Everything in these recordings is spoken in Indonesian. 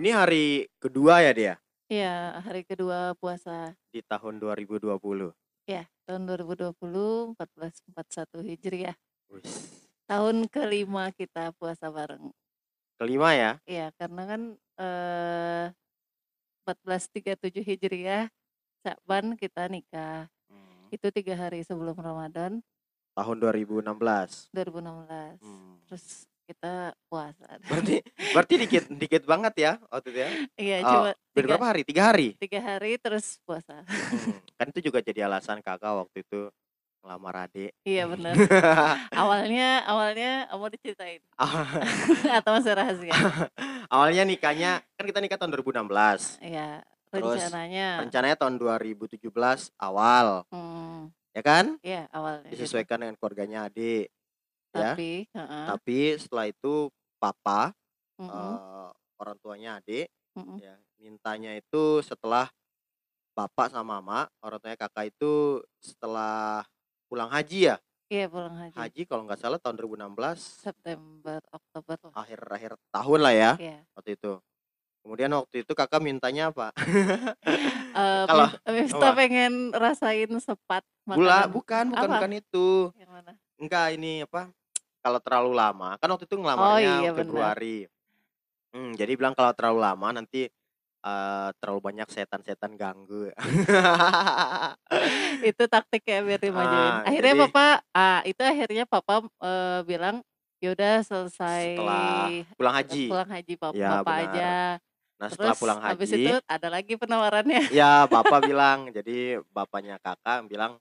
Ini hari kedua ya dia Iya, hari kedua puasa. di tahun 2020. Ya, tahun 2020 1441 Hijriah. Wis. Tahun kelima kita puasa bareng. Kelima ya. Iya, karena kan eh 1437 Hijriah Syakban kita nikah. Itu tiga hari sebelum Ramadan Tahun 2016. 2016. Hmm. Terus kita puasa. Berarti berarti dikit dikit banget ya waktu itu ya. Iya, Oh, cuma tiga, berapa hari? Tiga hari. tiga hari terus puasa. Hmm, Kan itu juga jadi alasan kakak waktu itu ngelamar adik. Iya benar. awalnya awalnya mau diceritain atau masih rahasia? Awalnya nikahnya kan kita nikah tahun 2016. Iya, Terus rencananya. Rencananya tahun 2017 awal, Hmm, ya kan? iya awalnya. gitu. Disesuaikan dengan keluarganya adik. Ya. Tapi, heeh, Tapi setelah itu papa mm-mm, eh, orang tuanya adik mm-mm. ya mintanya itu setelah bapak sama mama orang tuanya kakak itu setelah pulang haji ya Iya pulang haji. haji kalau nggak salah tahun 2016 September, Oktober akhir-akhir tahun lah ya Iya. waktu itu kemudian waktu itu kakak mintanya apa Eh, Kalau- Mif- Miftah apa? pengen rasain sepat gula makanan. bukan bukan Apa? bukan itu Yang mana? enggak ini apa kalau terlalu lama kan waktu itu Oh ngelamarnya iya benar. Februari Hmm, jadi bilang kalau terlalu lama nanti eh, terlalu banyak setan-setan ganggu Itu taktiknya biar dimajuin. Ah, Akhirnya jadi- papa, ah itu akhirnya papa eh, bilang yaudah selesai Setelah pulang haji pulang haji papa, Ya, bapak benar. aja. nah setelah Terus pulang habis haji itu ada lagi penawarannya. ya bapak bilang jadi bapaknya kakak bilang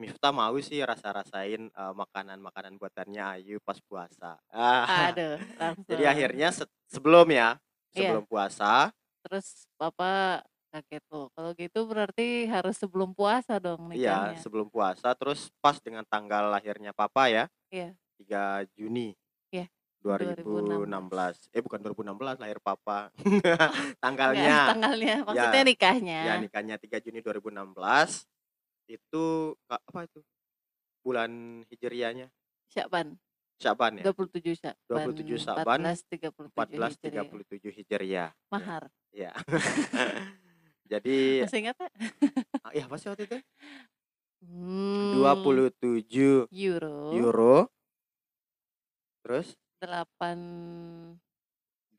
Miftah mau sih rasa-rasain eh, makanan-makanan buatannya Ayu pas puasa Ah, Aduh, langsung. jadi akhirnya se- sebelum ya Iya. sebelum puasa terus papa kaget tuh. Kalau gitu berarti harus sebelum puasa dong iya nikahnya. sebelum puasa terus pas dengan tanggal lahirnya papa ya Iya. 3 Juni Iya, 2016 eh bukan 2016 lahir papa Enggak, tanggalnya tanggalnya. Maksudnya nikahnya. ya nikahnya 3 Juni 2016 itu apa itu bulan hijriahnya Syakban. Syaban ya 27 Syakban. 27 Syakban, 1437 Hijriah. 1437 Hijriah Mahar. ya jadi Masih ingat tak? ah, ya apa sih waktu itu Hmm, 27 euro. euro terus 8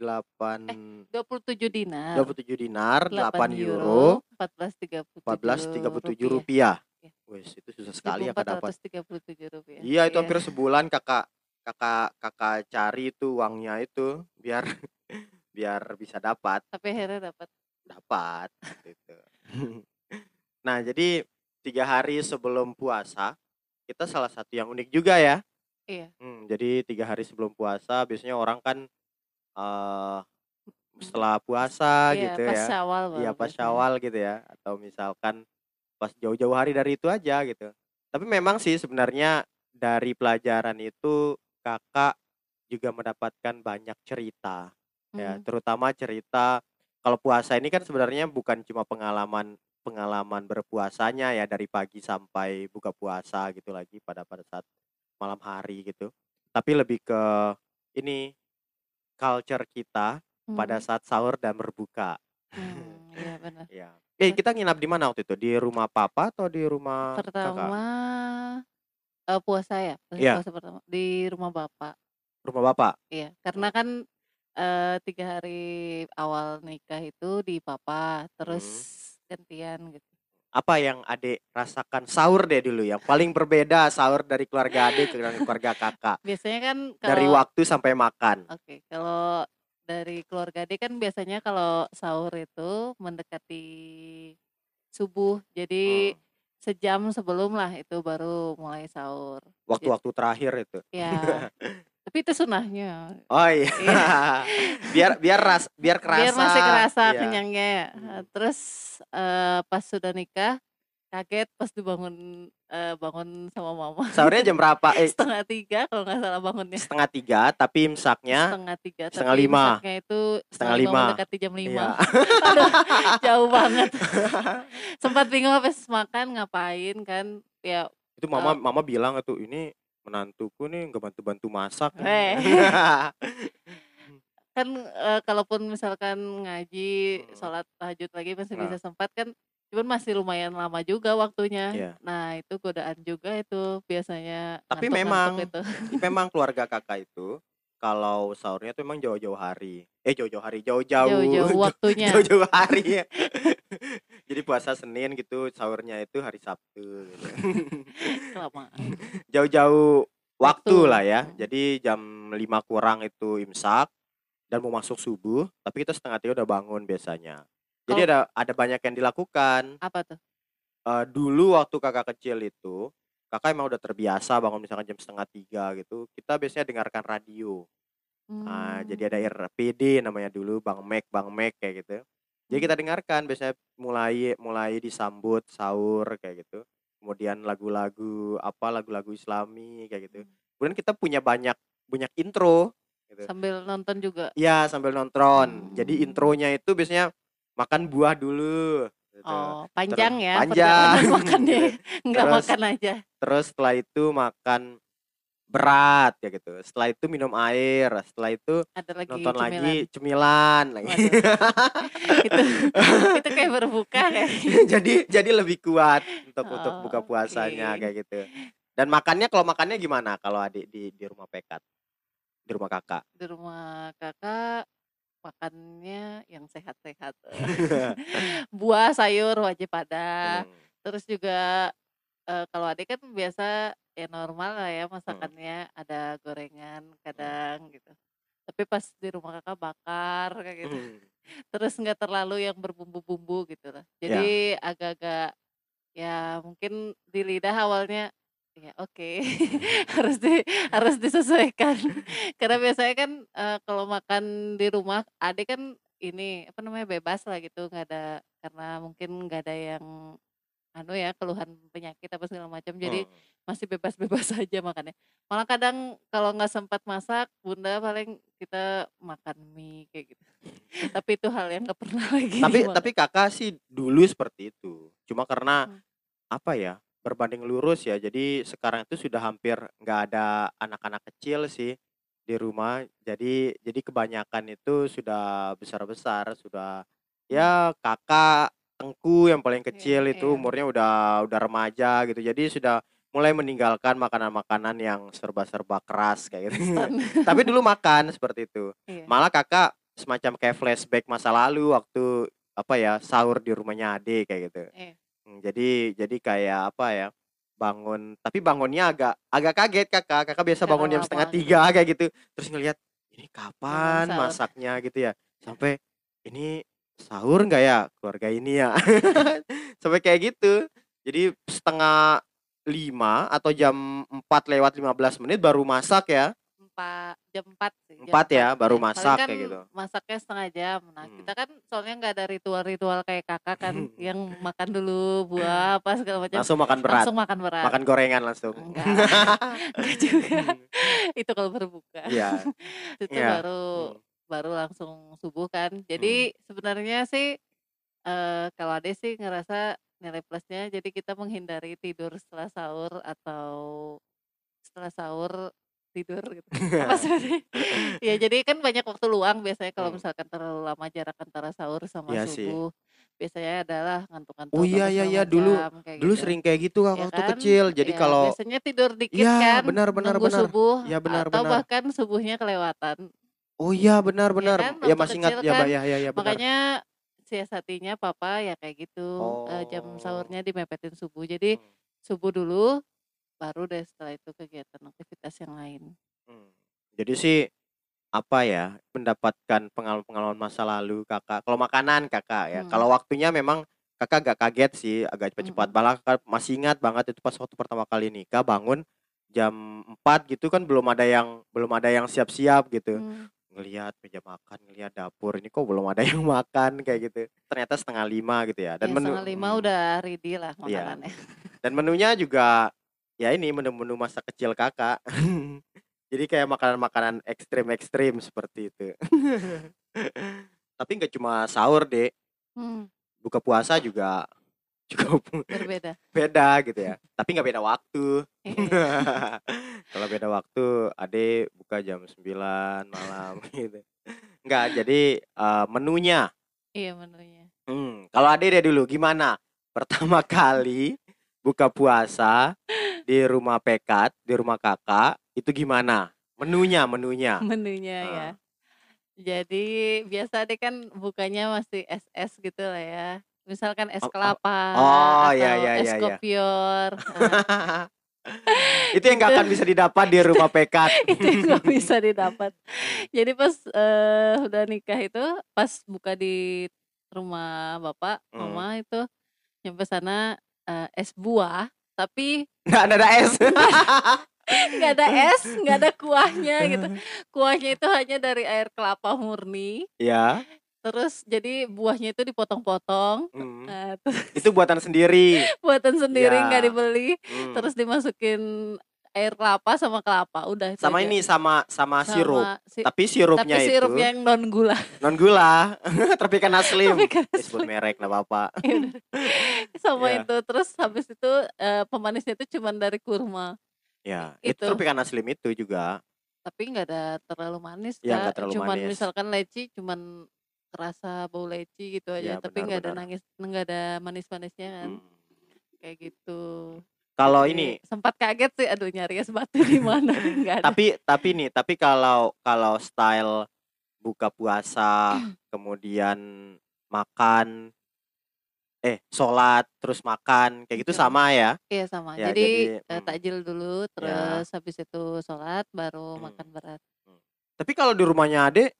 8 27 dinar. 27 dinar 8 8 euro 1437 1437 rupiah Iya. wes itu susah sekali ya kak dapat 1437 rupiah. Iya itu hampir sebulan kakak kakak kakak cari itu uangnya itu biar biar bisa dapat Tapi akhirnya dapat. dapat gitu. nah jadi tiga hari sebelum puasa kita salah satu yang unik juga ya. Iya. Hmm, jadi tiga hari sebelum puasa biasanya orang kan eh setelah puasa Iya, gitu pas ya. Syawal baru Iya pas biasanya. syawal gitu ya atau misalkan pas jauh-jauh hari dari itu aja gitu. Tapi memang sih sebenarnya dari pelajaran itu kakak juga mendapatkan banyak cerita ya, Hmm. terutama cerita kalau puasa ini kan sebenarnya bukan cuma pengalaman pengalaman berpuasanya ya dari pagi sampai buka puasa gitu lagi pada pada saat malam hari gitu. Tapi lebih ke ini culture kita pada Hmm. saat sahur dan berbuka. Hmm, iya benar. Ya. Eh kita nginap di mana waktu itu? Di rumah papa atau di rumah kakak? Pertama eh, puasa ya, pas Iya. puasa pertama di rumah bapak. Rumah bapak. Iya, karena kan eh, tiga hari awal nikah itu di papa, terus Hmm. gantian gitu. Apa yang adik rasakan sahur deh dulu yang paling berbeda sahur dari keluarga adik ke keluarga kakak Biasanya kan dari kalau waktu sampai makan. Oke, kalau dari keluarga dia kan biasanya kalau sahur itu mendekati subuh. Jadi Hmm. sejam sebelum lah itu baru mulai sahur. Waktu-waktu terakhir itu. Ya. Tapi itu sunahnya. Oh iya. biar biar ras biar kerasa. Biar masih kerasa Iya. kenyangnya. ya. Hmm. Terus eh, pas sudah nikah kaget pas dibangun eh, bangun sama mama Sahurnya jam berapa? Eh setengah tiga kalau nggak salah bangunnya setengah tiga tapi imsaknya setengah tiga setengah tapi lima. imsaknya itu Setengah lima. mendekati jam lima Iya. Aduh, jauh banget sempat bingung habis makan ngapain kan ya itu mama mama bilang itu ini menantuku nih nggak bantu bantu masak Eh. kan, eee, kalaupun misalkan ngaji, Mhm. sholat tahajud lagi masih Heeh. bisa sempat kan, cuman masih lumayan lama juga waktunya. Iya. Nah itu godaan juga itu biasanya Tapi memang itu. memang keluarga Kakak itu, kalau sahurnya tuh emang jauh-jauh hari. Eh jauh-jauh hari, jauh-jauh Jauh-jauh jauh waktunya. jauh-jauh hari ya. Jadi puasa Senin gitu, sahurnya itu hari Sabtu gitu. Kelamaan. Jauh-jauh waktu Waktu. lah ya. Mhm. Jadi jam 5 kurang itu imsak dan mau masuk subuh, tapi kita 2.30 udah bangun biasanya. Jadi Kalau ada ada banyak yang dilakukan. Apa tuh? Eee, dulu waktu Kakak kecil itu, Kakak emang udah terbiasa bangun misalkan jam 2.30 gitu, kita biasanya dengarkan radio. Nah, jadi ada Mmm. RPD namanya dulu, Bang Mek Bang Mek kayak gitu. Jadi kita dengarkan biasanya mulai mulai disambut sahur kayak gitu. Kemudian lagu-lagu apa, lagu-lagu islami kayak gitu. Mmm. Kemudian kita punya banyak banyak intro gitu. Sambil nonton juga? Iya, sambil nonton. Jadi Mmm. intronya itu biasanya makan buah dulu gitu. Oh, Terus panjang ya panjang. makannya ya? Nggak Terus makan aja? terus setelah itu makan berat kayak gitu. Setelah itu minum air, setelah itu Ada lagi nonton cemilan? lagi cemilan lagi. Itu itu kayak berbuka kayaknya. Jadi jadi lebih kuat untuk untuk buka Oh, puasanya oke. kayak gitu. Dan makannya kalau makannya gimana kalau adik di di rumah Pekat? Di rumah Kakak? Di rumah Kakak, makannya yang sehat-sehat. Buah, sayur wajib ada. Mmm. Terus juga, eee, kalau adik kan biasa ya normal lah ya Mhm. masakannya, ada gorengan Mmm. kadang gitu. Tapi pas di rumah Kakak bakar kayak gitu. Mmm. Terus nggak terlalu yang berbumbu-bumbu gitu lah. Jadi agak-agak ya mungkin di lidah awalnya, ya oke harus di harus disesuaikan. Karena biasanya kan, eee, kalau makan di rumah adik kan ini, apa namanya, bebas lah gitu, nggak ada karena mungkin nggak ada yang anu ya, keluhan penyakit apa segala macam, jadi Mmm. masih bebas-bebas aja makannya. Malah kadang kalau nggak sempat masak, bunda paling kita makan mie kayak gitu. Tapi itu hal yang nggak pernah lagi Tapi dimakan. tapi Kakak sih dulu seperti itu. Cuma karena Mmm. apa ya, berbanding lurus ya, jadi sekarang itu sudah hampir nggak ada anak-anak kecil sih di rumah. Jadi jadi kebanyakan itu sudah besar-besar, sudah ya kakak, tengku yang paling Iya kecil itu iya. umurnya udah udah remaja gitu. Jadi sudah mulai meninggalkan makanan-makanan yang serba-serba keras kayak gitu. Instan. Tapi dulu makan seperti itu. Iya. Malah Kakak semacam kayak flashback masa lalu waktu apa ya, sahur di rumahnya adik kayak gitu. Iya. Mmm, jadi jadi kayak apa ya, bangun tapi bangunnya agak agak kaget Kakak. Kakak biasa bangun jam gitu. 2.30 kayak gitu, terus ngelihat, "Ini kapan sahur. masaknya?" Gitu ya. Sampai, "Ini sahur nggak ya keluarga ini ya?" Sampai kayak gitu. Jadi 4.30 atau jam 4.15 menit baru masak ya? Empa jam 4 sih, jam 4 ya, 4 baru ya. Masak kan kayak gitu. masaknya setengah jam. Nah, Mmm. kita kan soalnya nggak ada ritual-ritual kayak Kakak kan, yang makan dulu buah apa segala macam, Langsung makan berat? langsung makan berat. Makan gorengan langsung? Enggak, enggak juga. Itu kalau berbuka. Iya. Itu Iya. baru Mmm. baru langsung subuh kan. Jadi sebenarnya sih, eee, kalau adik sih ngerasa nilai plusnya jadi kita menghindari tidur setelah sahur atau setelah sahur tidur gitu. Apa sebenarnya? Ya jadi kan banyak waktu luang biasanya kalau Mmm. misalkan terlalu lama jarak antara sahur sama Iya sih. subuh. Biasanya adalah ngantuk-ngantuk Oh iya iya iya, dulu kayak dulu gitu. sering kayak gitu Kak Ya waktu kan? kecil. Jadi Ya kalau biasanya tidur dikit Iya, kan, benar benar benar. subuh Iya, benar atau benar. bahkan subuhnya kelewatan. Oh iya, benar Ya benar. kan, Ya masih ingat ya, Mbak, kan. ya ya ya, benar. Makanya siasatinya papa ya kayak gitu, jam Oh. sahurnya dimepetin subuh. Jadi Mmm. subuh dulu, baru deh setelah itu kegiatan aktivitas yang lain. Mmm. Jadi sih, apa ya, mendapatkan pengalaman-pengalaman masa lalu Kakak kalau makanan Kakak ya. Mmm. Kalau waktunya memang Kakak agak kaget sih, agak cepat-cepat. Mhm. Malah Kakak masih ingat banget itu pas waktu pertama kali nikah bangun jam 4 gitu kan belum ada yang belum ada yang siap-siap gitu. Mmm. Ngelihat meja makan, ngelihat dapur, ini kok belum ada yang makan kayak gitu. Ternyata 4.30 gitu ya. Dan Ya menu 4.30 mmm. udah ready lah Iya. makanannya. Dan menunya juga ya ini menu-menu masa kecil Kakak. Jadi kayak makanan-makanan ekstrim-ekstrim seperti itu. Tapi nggak cuma sahur, Dek. Mmm. Buka puasa juga cukup Berbeda. beda gitu ya. Tapi nggak beda waktu. Iya. Kalau beda waktu, Ade buka jam 9 malam gitu. Enggak, jadi, eee, menunya. Iya, menunya. Hmm, kalau Ade deh dulu, gimana pertama kali buka puasa di rumah Pekat, di rumah Kakak, itu gimana? Menunya menunya. Menunya ya. Heeh. Jadi biasa deh kan bukanya masih es-es gitu lah ya. Misalkan es Oh oh kelapa oh, ya atau ya es ya ya. kopior, nah Itu yang nggak akan bisa didapat di rumah Pekat. itu yang nggak bisa didapat. Jadi pas, eee, udah nikah itu, pas buka di rumah bapak, Mmm. mama itu, nyampe sana, eee, es buah, tapi Nggak ada es. nggak ada es, nggak ada kuahnya gitu. Kuahnya itu hanya dari air kelapa murni, Iya. terus jadi buahnya itu dipotong-potong, eee, terus Itu buatan sendiri. buatan sendiri nggak Iya. dibeli, Mmm. terus dimasukin air kelapa sama kelapa, udah itu Sama aja. ini, sama sama sirup. Sama si Tapi tapi sirupnya sirup itu yang non gula. non gula, Tropicana Slim. Tropicana Eh, sebut Slim. merek nggak apa-apa. Ya udah. Sama Iya. itu, terus habis itu, eee, pemanisnya itu cuman dari kurma. Ya, itu itu. Tropicana Slim itu juga. Tapi nggak ada terlalu manis, Ya, nggak terlalu Cuman manis. misalkan leci cuman kerasa bau leci gitu aja, Ya, tapi nggak ada nangis nggak ada manis-manisnya kan, Mmm. kayak gitu. Kalau ini sempat kaget sih, aduh nyari es batu di mana, ada. tapi tapi nih, tapi kalau kalau style buka puasa, kemudian makan eh, sholat, terus makan, kayak gitu sama ya? Iya sama. Ya, Jadi, jadi eee, mmm. takjil dulu, Ya. terus habis itu sholat, baru Mmm. makan berat. Mmm. Tapi kalau di rumahnya Ade,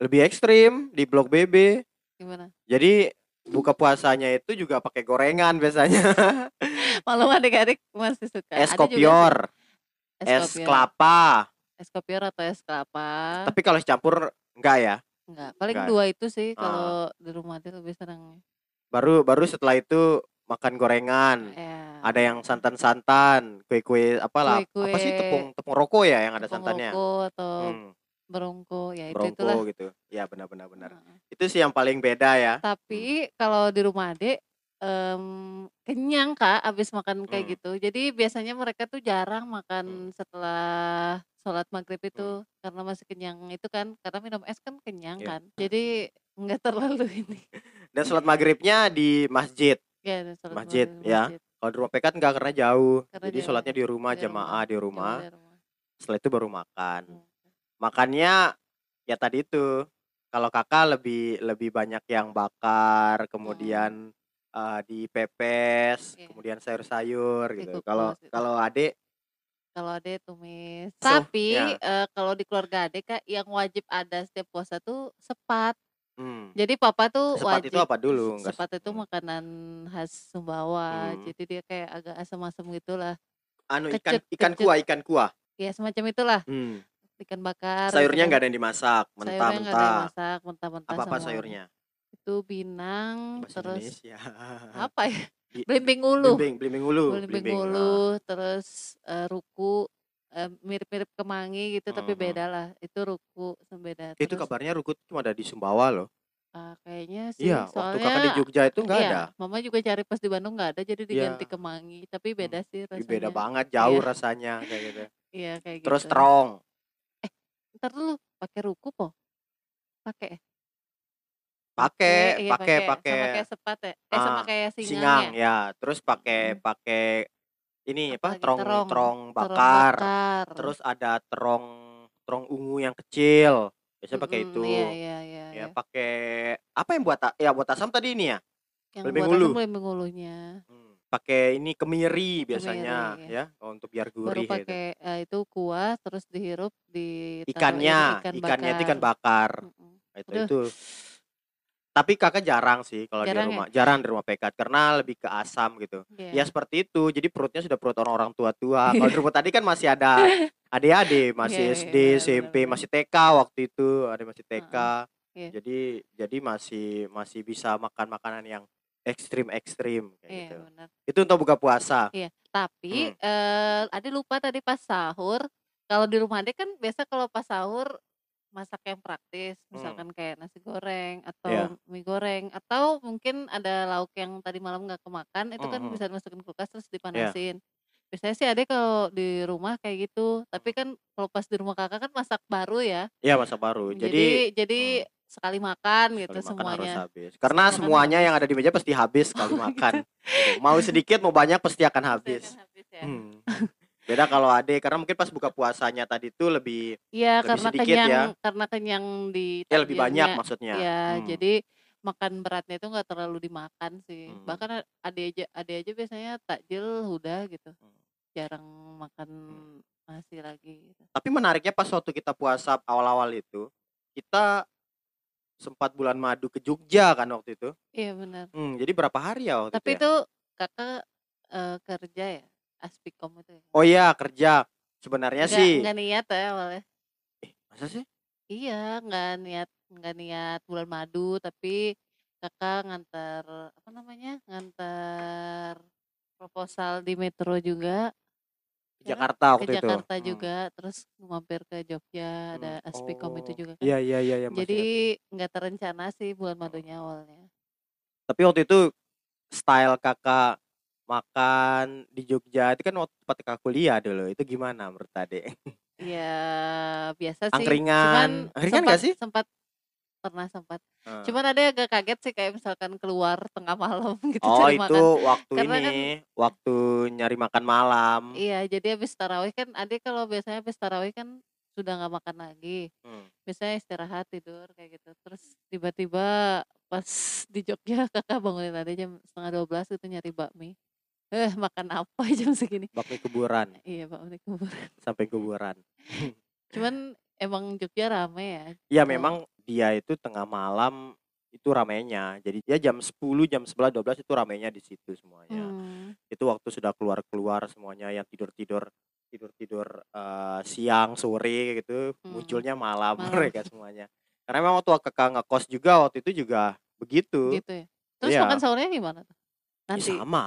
lebih ekstrim, di Blok BB. Gimana? Jadi, buka puasanya itu juga pakai gorengan biasanya. Maklum adik-adik masih suka. Es kopior, Es es kopior. kelapa. Es kopior atau es kelapa. Tapi kalau dicampur enggak ya? Enggak, paling Enggak. 2 itu sih Ah. kalau di rumah dia lebih senang. Baru baru setelah itu makan gorengan. Iya. Ada yang santan-santan, kue-kue apalah, apa Kue-kue sih tepung tepung roko ya yang ada tepung santannya? roko atau Hmm, berongko, ya itu itulah. gitu. Ya benar benar benar. Heeh. Itu sih yang paling beda ya. Hmm. Tapi kalau di rumah adik, mmm, kenyang Kak, abis makan kayak Mmm. gitu. Jadi biasanya mereka tuh jarang Mmm. makan setelah sholat maghrib Mmm. itu, karena masih kenyang itu kan, karena minum es kan kenyang Iya. kan. Jadi nggak terlalu ini. Dan sholat maghribnya di masjid. Iya, dan sholat Masjid maghrib di ya. masjid. Kalau di rumah Pekat enggak karena jauh. Karena Jadi jauh. sholatnya di rumah, Di rumah, jamaah di rumah. Setelah itu baru makan. Mmm. Makannya ya tadi itu, kalau Kakak lebih lebih banyak yang bakar, Mmm. kemudian, eee, dipepes, Iya. kemudian sayur-sayur gitu. Kalau gitu. kalau Ade Kalau adek tumis. So Tapi, ya. eee, kalau di keluarga adek Kak, yang wajib ada setiap puasa tuh sepat. Mmm. Jadi papa tuh Sepat itu wajib apa dulu? Enggak sepat itu mmm. makanan khas Sumbawa, Mmm. jadi dia kayak agak asam-asam gitulah. Anu ikan Kecut ikan kecut. kuah ikan kuah? Ya semacam itulah. Mmm. Ikan bakar Sayurnya enggak ada yang dimasak, nggak mentah-mentah. mentah-mentah Apa-apa sayurnya? Itu pinang, Bahasa terus Indonesia. apa ya, Bi belimbing ulu. Blimbing blimbing ulu, blimbing, nah. ulu, terus, eee, ruku, eee, mirip-mirip kemangi gitu, tapi Mhm. bedalah. Itu ruku, beda. Itu Terus kabarnya ruku cuma ada di Sumbawa loh. eee, kayaknya sih, Iya, waktu Kakak di soalnya Jogja itu enggak iya, ada. mama juga cari pas di Bandung nggak ada, jadi diganti Iya. kemangi, tapi Mmm. beda sih Ih, beda rasanya. banget, jauh Iya. rasanya kayak gitu. Iya, kayak Terus gitu. terong. Eh, entar dulu, pakai ruku po? Pakai? Pakai, Pakai iya pakai pakai, sama pakai kayak sepat ya? Eh, sama ah, kayak singgang singang ya? ya, terus pakai Mhm. pakai ini apa, Apalagi terong terong, terong terong bakar, bakar. terus ada terong terong ungu yang kecil, biasanya pakai Mhm, itu. iya iya iya Ya iya. pakai apa yang buat a ya buat asam tadi ini ya? Yang Belimbing buat asam ulu? ulunya. Mmm, pakai ini kemiri Kemiri, biasanya iya. ya, untuk biar Baru gurih gitu. pakai, eee, itu kuah, terus dihirup, ditaruhin Ikannya, ikan ikannya itu ikan bakar. bakar. Mhm. Itu Aduh. itu. Tapi Kakak jarang sih kalau di Jarang ya? rumah jarang di rumah Pekat karena lebih ke asam gitu. Ya Iya. seperti itu, jadi perutnya sudah perut orang-orang tua-tua. Kalau di rumah tadi kan masih ada adik-adik, Iya masih iya, SD, benar SMP, benar. masih TK waktu itu, ada masih TK. Iya. Jadi jadi masih masih bisa makan makanan yang ekstrim-ekstrim kayak Iya, gitu. benar. Itu untuk buka puasa. Iya, tapi, Mmm. eee, Ade lupa tadi pas sahur, kalau di rumah Ade kan biasa kalau pas sahur masak yang praktis, Mmm. misalkan kayak nasi goreng Iya. atau mie goreng, atau mungkin ada lauk yang tadi malam nggak kemakan, itu kan Mhm. bisa dimasukin kulkas terus Iya. dipanasin. Biasanya sih Ade kalau di rumah kayak gitu, tapi kan kalau pas di rumah Kakak kan masak baru ya. Iya, masak baru. Jadi Jadi jadi hmm. sekali makan gitu Sekali makan harus semuanya. habis. Karena kan semuanya yang ada di meja pasti habis sekali Oh makan, gitu. gitu. Mau sedikit mau banyak pasti akan Pasti habis. akan habis ya. Hmm. Beda kalau Ade karena mungkin pas buka puasanya tadi tuh lebih Iya, karena sedikit kenyang ya. karena kenyang di Ya lebih banyak maksudnya. Iya, Hmm. jadi makan beratnya itu nggak terlalu dimakan sih. Hmm. Bahkan Ade aja Ade aja biasanya takjil udah gitu. Hmm. Jarang makan Hmm. nasi lagi gitu. Tapi menariknya pas waktu kita puasa awal-awal itu, kita sempat bulan madu ke Jogja kan waktu itu. Iya benar. Hmm, jadi berapa hari ya waktu itu Tapi ya? itu Kakak eh, kerja ya? Aspikom itu ya? Oh iya, kerja. Sebenarnya Nggak sih nggak niat ya awalnya. eh, masa sih? Iya, nggak niat nggak niat bulan madu, tapi kakak ngantar apa namanya? Ngantar proposal di Metro juga, Ke? Jakarta Ke waktu itu. Jakarta Hmm. juga, terus mampir ke Jogja, Hmm. ada Aspikom itu Oh, juga kan. iya iya iya iya Jadi nggak terencana sih bulan madunya awalnya. Tapi waktu itu style kakak makan di Jogja itu kan waktu tempat kakak kuliah dulu. Itu gimana menurut Ade? Ya biasa sih, cuman Angkringan, angkringan sempat gak sih? sempat pernah sempat. Heeh. Cuman ada yang agak kaget sih kayak misalkan keluar tengah malam gitu Oh cari itu makan. waktu Karena ini, kan waktu nyari makan malam. Iya, jadi habis tarawih kan adik kalau biasanya habis tarawih kan sudah nggak makan lagi. Hmm. Biasanya istirahat tidur kayak gitu. Terus tiba-tiba pas di Jogja kakak bangunin adik jam setengah 12 gitu nyari bakmi. Eh makan apa jam segini? Bakmi kuburan Iya bakmi kubur. sampai kuburan. Cuman emang Jogja rame ya. Ya Kalau memang dia itu tengah malam itu ramainya. Jadi dia jam 10, jam 11, 12 itu ramainya di situ semuanya. hmm, Itu waktu sudah keluar-keluar semuanya yang tidur-tidur tidur-tidur eh, siang, sore gitu, hmm, munculnya malam malam mereka semuanya. Karena memang waktu kakak ngekos juga waktu itu juga begitu. gitu ya. Terus makan Iya. sahurnya gimana tuh? Ya Nanti. sama.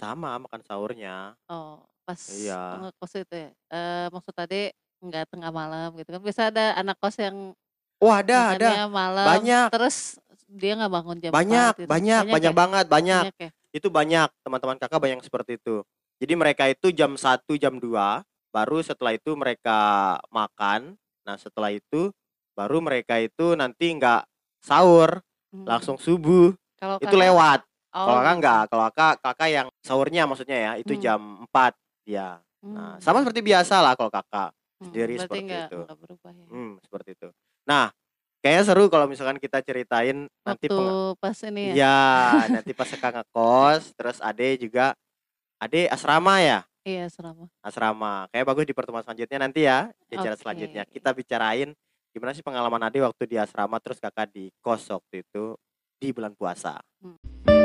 Sama makan sahurnya. Oh, pas Iya. ngekos itu ya. Eh maksud tadi nggak tengah malam gitu kan. Biasa ada anak kos yang Oh ada, ada. makannya malam, Banyak. terus dia nggak bangun jam 4 Banyak, gitu. banyak, Banyak banyak ya? banget, banyak. Banyak ya? Itu banyak, teman-teman kakak banyak yang seperti itu. Jadi mereka itu jam 1, jam 2, baru setelah itu mereka makan. Nah setelah itu, baru mereka itu nanti nggak sahur, Hmm. langsung subuh. Kalau Itu kakak, lewat. Oh Kalau kakak gitu. nggak, kalau kakak, kakak yang sahurnya maksudnya ya, itu Hmm. jam 4 dia. Nah Hmm. sama seperti biasa lah kalau kakak Hmm, sendiri seperti nggak itu. nggak berubah ya. Hmm, seperti itu. Nah, kayaknya seru kalau misalkan kita ceritain nanti Waktu peng pas ini ya. Iya, nanti pas kakak ngekos, terus Ade juga Ade asrama ya? Iya selama. Asrama. Kayak bagus di pertemuan selanjutnya nanti ya, di acara selanjutnya. Kita bicarain gimana sih pengalaman Ade waktu di asrama terus kakak di kos waktu itu di bulan puasa. Hmm.